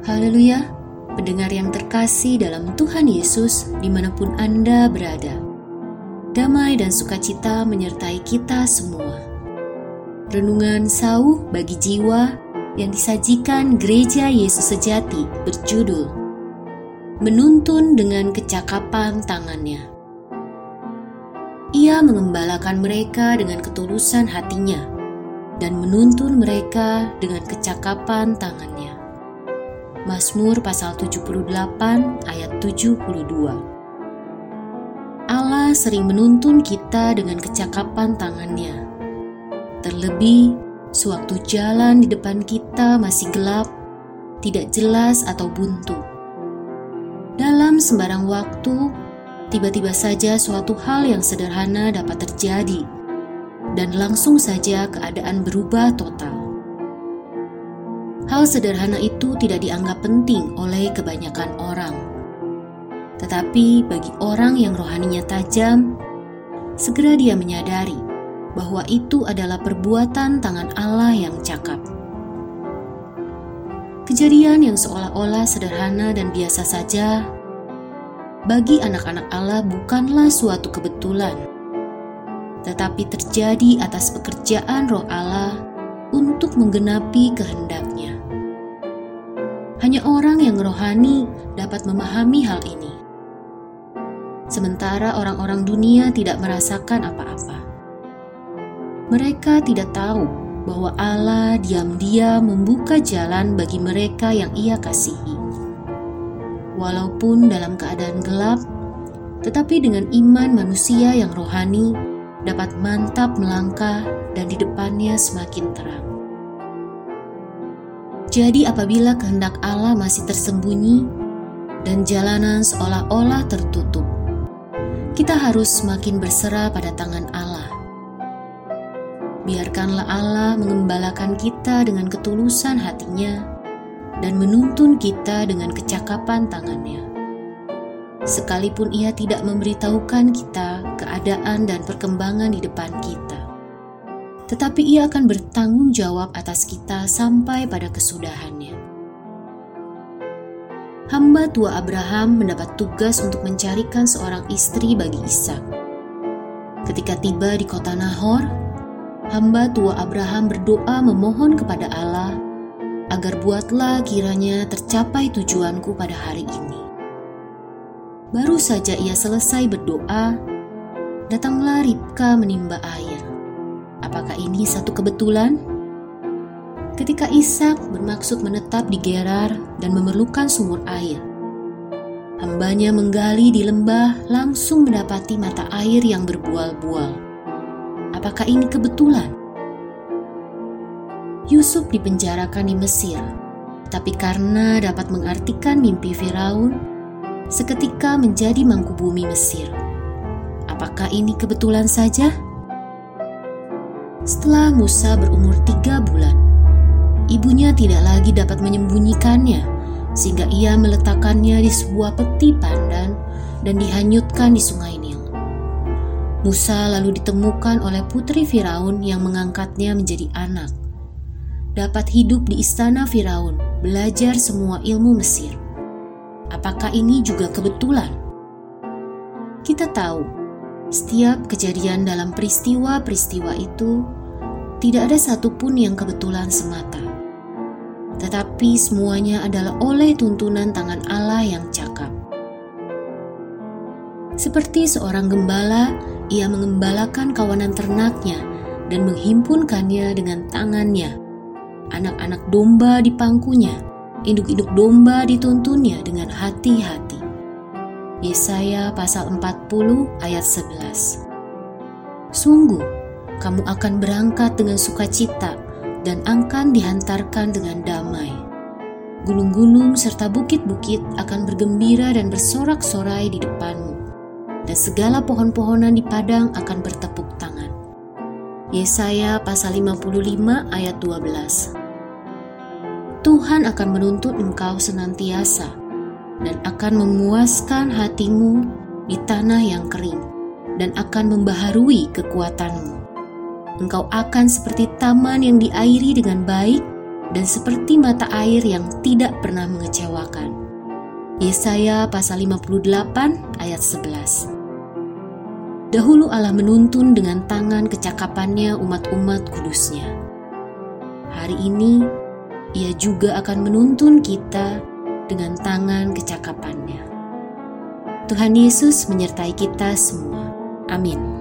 Haleluya, pendengar yang terkasih dalam Tuhan Yesus di mana pun Anda berada. Damai dan sukacita menyertai kita semua. Renungan sauh bagi jiwa yang disajikan Gereja Yesus Sejati berjudul Menuntun dengan kecakapan tangannya. Ia mengembalakan mereka dengan ketulusan hatinya dan menuntun mereka dengan kecakapan tangannya. Mazmur pasal 78 ayat 72 Allah sering menuntun kita dengan kecakapan tangannya. Terlebih, sewaktu jalan di depan kita masih gelap, tidak jelas atau buntu. Dalam sembarang waktu, tiba-tiba saja suatu hal yang sederhana dapat terjadi, dan langsung saja keadaan berubah total. Hal sederhana itu tidak dianggap penting oleh kebanyakan orang. Tetapi bagi orang yang rohaninya tajam, segera dia menyadari bahwa itu adalah perbuatan tangan Allah yang cakap. Kejadian yang seolah-olah sederhana dan biasa saja, bagi anak-anak Allah bukanlah suatu kebetulan, tetapi terjadi atas pekerjaan roh Allah untuk menggenapi kehendaknya. Hanya orang yang rohani dapat memahami hal ini. Sementara orang-orang dunia tidak merasakan apa-apa. Mereka tidak tahu bahwa Allah diam-diam membuka jalan bagi mereka yang Ia kasihi. Walaupun dalam keadaan gelap, tetapi dengan iman manusia yang rohani dapat mantap melangkah dan di depannya semakin terang. Jadi apabila kehendak Allah masih tersembunyi dan jalanan seolah-olah tertutup, kita harus semakin berserah pada tangan Allah. Biarkanlah Allah mengembalakan kita dengan ketulusan hatinya dan menuntun kita dengan kecakapan tangannya. Sekalipun ia tidak memberitahukan kita keadaan dan perkembangan di depan kita tetapi ia akan bertanggung jawab atas kita sampai pada kesudahannya. Hamba tua Abraham mendapat tugas untuk mencarikan seorang istri bagi Ishak. Ketika tiba di kota Nahor, hamba tua Abraham berdoa memohon kepada Allah agar buatlah kiranya tercapai tujuanku pada hari ini. Baru saja ia selesai berdoa, datanglah Ribka menimba air. Apakah ini satu kebetulan? Ketika Ishak bermaksud menetap di Gerar dan memerlukan sumur air, hambanya menggali di lembah langsung mendapati mata air yang berbual-bual. Apakah ini kebetulan? Yusuf dipenjarakan di Mesir, tapi karena dapat mengartikan mimpi Firaun, seketika menjadi mangku bumi Mesir. Apakah ini kebetulan saja? Setelah Musa berumur tiga bulan, ibunya tidak lagi dapat menyembunyikannya, sehingga ia meletakkannya di sebuah peti pandan dan dihanyutkan di sungai Nil. Musa lalu ditemukan oleh putri Firaun yang mengangkatnya menjadi anak. Dapat hidup di istana Firaun, belajar semua ilmu Mesir. Apakah ini juga kebetulan? Kita tahu setiap kejadian dalam peristiwa-peristiwa itu tidak ada satupun yang kebetulan semata, tetapi semuanya adalah oleh tuntunan tangan Allah yang cakap. Seperti seorang gembala, ia mengembalakan kawanan ternaknya dan menghimpunkannya dengan tangannya. Anak-anak domba di pangkunya, induk-induk domba dituntunnya dengan hati-hati. Yesaya pasal 40 ayat 11. Sungguh, kamu akan berangkat dengan sukacita dan akan dihantarkan dengan damai. Gunung-gunung serta bukit-bukit akan bergembira dan bersorak-sorai di depanmu, dan segala pohon-pohonan di padang akan bertepuk tangan. Yesaya pasal 55 ayat 12 Tuhan akan menuntut engkau senantiasa dan akan memuaskan hatimu di tanah yang kering dan akan membaharui kekuatanmu. Engkau akan seperti taman yang diairi dengan baik dan seperti mata air yang tidak pernah mengecewakan. Yesaya pasal 58 ayat 11 Dahulu Allah menuntun dengan tangan kecakapannya umat-umat kudusnya. Hari ini, ia juga akan menuntun kita dengan tangan kecakapannya. Tuhan Yesus menyertai kita semua. Amin.